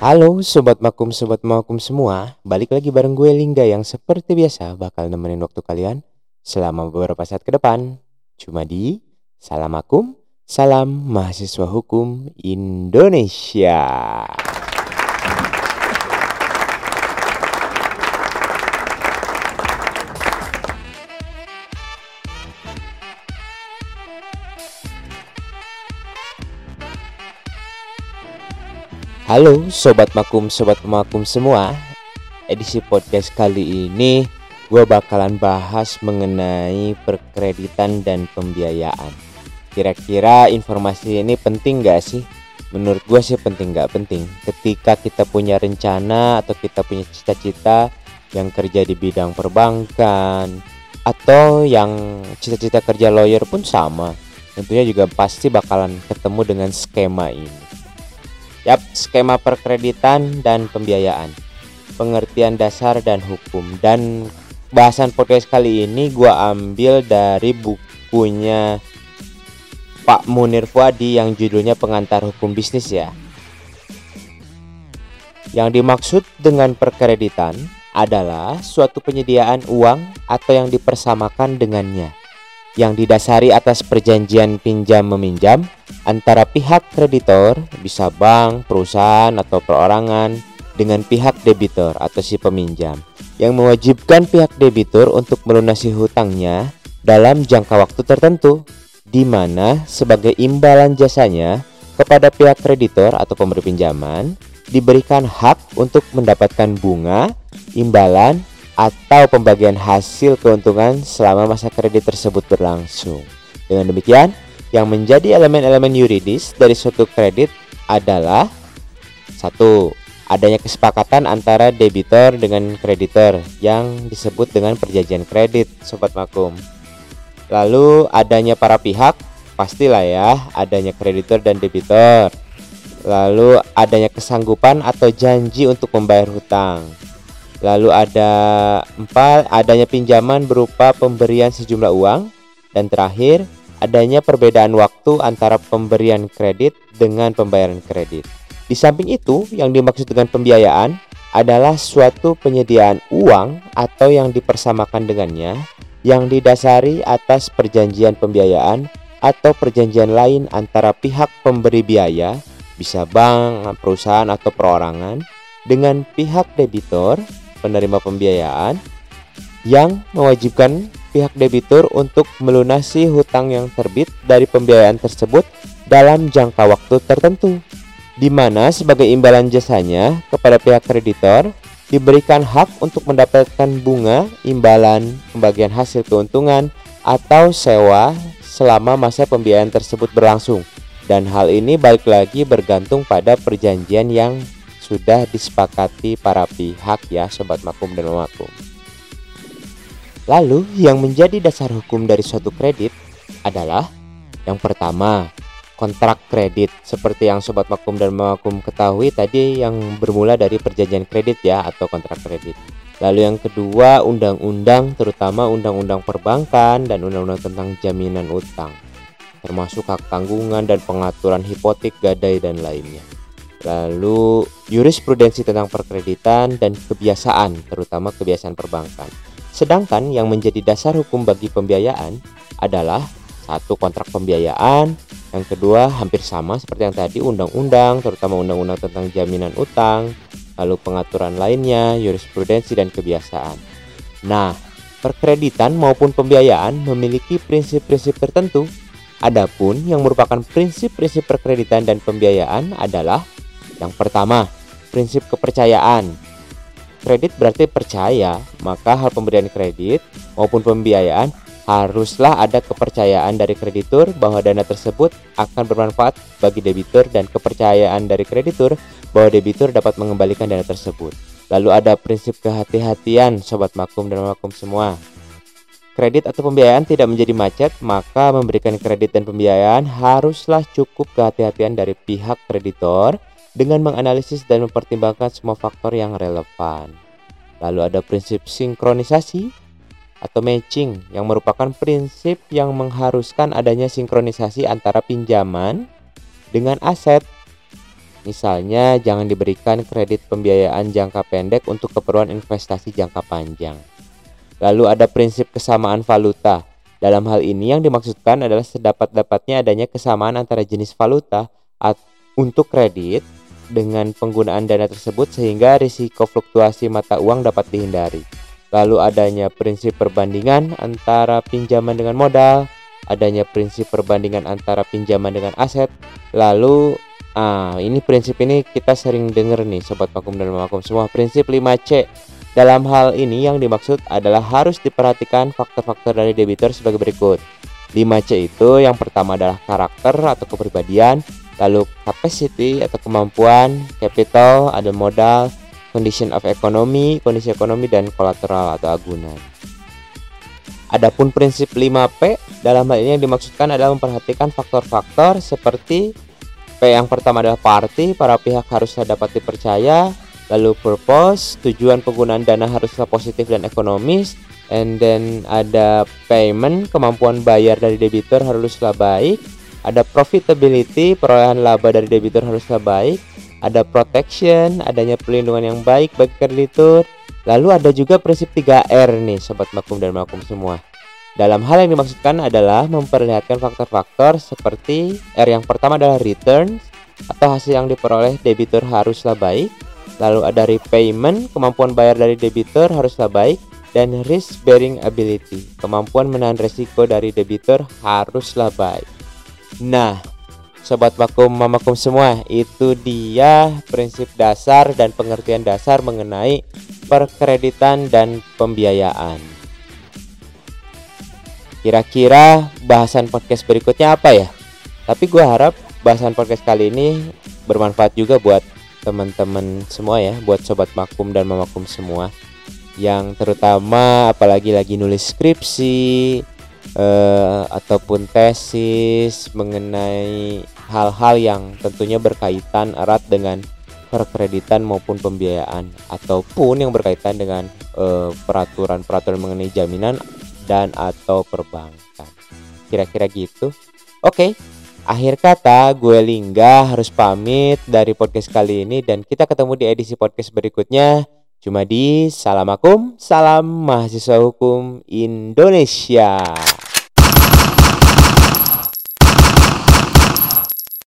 Halo Sobat Makum, Sobat Makum semua. Balik lagi bareng gue Lingga yang seperti biasa bakal nemenin waktu kalian Selama beberapa saat ke depan. Cuma di Salam Makum, Salam Mahasiswa Hukum Indonesia Halo Sobat Makum, Sobat Makum semua. Edisi podcast kali ini gue bakalan bahas mengenai perkreditan dan pembiayaan. Kira-kira informasi ini penting gak sih? Menurut gue sih penting gak penting. Ketika kita punya rencana atau kita punya cita-cita yang kerja di bidang perbankan Atau yang cita-cita kerja lawyer pun sama. Tentunya juga pasti bakalan ketemu dengan skema ini Yap, skema perkreditan dan pembiayaan. Pengertian dasar dan hukum. Dan bahasan podcast kali ini gua ambil dari bukunya Pak Munir Fuadi yang judulnya Pengantar Hukum Bisnis ya. Yang dimaksud dengan perkreditan adalah suatu penyediaan uang atau yang dipersamakan dengannya yang didasari atas perjanjian pinjam meminjam antara pihak kreditor bisa bank, perusahaan atau perorangan dengan pihak debitur atau si peminjam yang mewajibkan pihak debitur untuk melunasi hutangnya dalam jangka waktu tertentu di mana sebagai imbalan jasanya kepada pihak kreditor atau pemberi pinjaman diberikan hak untuk mendapatkan bunga, imbalan, atau pembagian hasil keuntungan selama masa kredit tersebut berlangsung. Dengan demikian, yang menjadi elemen-elemen yuridis dari suatu kredit adalah satu adanya kesepakatan antara debitor dengan kreditor yang disebut dengan perjanjian kredit, sobat makum. Lalu adanya para pihak, pastilah ya, adanya kreditor dan debitor. Lalu adanya kesanggupan atau janji untuk membayar hutang. Lalu ada empat adanya pinjaman berupa pemberian sejumlah uang dan terakhir adanya perbedaan waktu antara pemberian kredit dengan pembayaran kredit. Di samping itu, yang dimaksud dengan pembiayaan adalah suatu penyediaan uang atau yang dipersamakan dengannya yang didasari atas perjanjian pembiayaan atau perjanjian lain antara pihak pemberi biaya, bisa bank, perusahaan atau perorangan dengan pihak debitor penerima pembiayaan yang mewajibkan pihak debitur untuk melunasi hutang yang terbit dari pembiayaan tersebut dalam jangka waktu tertentu di mana sebagai imbalan jasanya kepada pihak kreditor diberikan hak untuk mendapatkan bunga, imbalan, pembagian hasil keuntungan atau sewa selama masa pembiayaan tersebut berlangsung. Dan hal ini balik lagi bergantung pada perjanjian yang sudah disepakati para pihak ya sobat makum dan makum. Lalu yang menjadi dasar hukum dari suatu kredit adalah yang pertama kontrak kredit seperti yang sobat makum dan makum ketahui tadi yang bermula dari perjanjian kredit ya atau kontrak kredit. Lalu yang kedua undang-undang terutama undang-undang perbankan dan undang-undang tentang jaminan utang termasuk hak tanggungan dan pengaturan hipotek gadai dan lainnya. Lalu jurisprudensi tentang perkreditan dan kebiasaan, terutama kebiasaan perbankan. Sedangkan yang menjadi dasar hukum bagi pembiayaan adalah satu kontrak pembiayaan, yang kedua hampir sama seperti yang tadi undang-undang, terutama undang-undang tentang jaminan utang, lalu pengaturan lainnya, jurisprudensi dan kebiasaan. Nah, perkreditan maupun pembiayaan memiliki prinsip-prinsip tertentu. Adapun yang merupakan prinsip-prinsip perkreditan dan pembiayaan adalah yang pertama, prinsip kepercayaan. Kredit berarti percaya, maka hal pemberian kredit maupun pembiayaan haruslah ada kepercayaan dari kreditur bahwa dana tersebut akan bermanfaat bagi debitur dan kepercayaan dari kreditur bahwa debitur dapat mengembalikan dana tersebut. Lalu ada prinsip kehati-hatian sobat makum dan makum semua. Kredit atau pembiayaan tidak menjadi macet, maka memberikan kredit dan pembiayaan haruslah cukup kehati-hatian dari pihak kreditor dengan menganalisis dan mempertimbangkan semua faktor yang relevan. Lalu ada prinsip sinkronisasi atau matching yang merupakan prinsip yang mengharuskan adanya sinkronisasi antara pinjaman dengan aset. Misalnya, jangan diberikan kredit pembiayaan jangka pendek untuk keperluan investasi jangka panjang. Lalu ada prinsip kesamaan valuta. Dalam hal ini yang dimaksudkan adalah sedapat-dapatnya adanya kesamaan antara jenis valuta untuk kredit dengan penggunaan dana tersebut sehingga risiko fluktuasi mata uang dapat dihindari. Lalu adanya prinsip perbandingan antara pinjaman dengan modal, adanya prinsip perbandingan antara pinjaman dengan aset, lalu Ah, ini prinsip ini kita sering dengar nih sobat vakum dan vakum semua. Prinsip 5C. Dalam hal ini yang dimaksud adalah harus diperhatikan faktor-faktor dari debitur sebagai berikut. 5C itu yang pertama adalah karakter atau kepribadian, lalu capacity atau kemampuan, capital ada modal, condition of economy, kondisi ekonomi dan kolateral atau agunan. Adapun prinsip 5P dalam hal ini yang dimaksudkan adalah memperhatikan faktor-faktor seperti P yang pertama adalah party, para pihak haruslah dapat dipercaya. Lalu purpose, tujuan penggunaan dana haruslah positif dan ekonomis. And then ada payment, kemampuan bayar dari debitur haruslah baik. Ada profitability, perolehan laba dari debitur haruslah baik. Ada protection, adanya perlindungan yang baik bagi kreditur. Lalu ada juga prinsip 3R nih sobat makum dan makum semua. Dalam hal yang dimaksudkan adalah memperlihatkan faktor-faktor seperti R yang pertama adalah returns atau hasil yang diperoleh debitur haruslah baik. Lalu ada repayment, kemampuan bayar dari debitur haruslah baik dan risk bearing ability, kemampuan menahan resiko dari debitur haruslah baik. Nah, sobat vakum mamakum semua, itu dia prinsip dasar dan pengertian dasar mengenai perkreditan dan pembiayaan. Kira-kira bahasan podcast berikutnya apa ya? Tapi gue harap bahasan podcast kali ini bermanfaat juga buat teman-teman semua ya, buat sobat makum dan mamakum semua yang terutama apalagi lagi nulis skripsi eh, ataupun tesis mengenai hal-hal yang tentunya berkaitan erat dengan perkreditan maupun pembiayaan ataupun yang berkaitan dengan eh, peraturan-peraturan mengenai jaminan dan atau perbankan. Kira-kira gitu. Oke, akhir kata gue Lingga harus pamit dari podcast kali ini dan kita ketemu di edisi podcast berikutnya. Cuma di Salamakum, salam mahasiswa hukum Indonesia.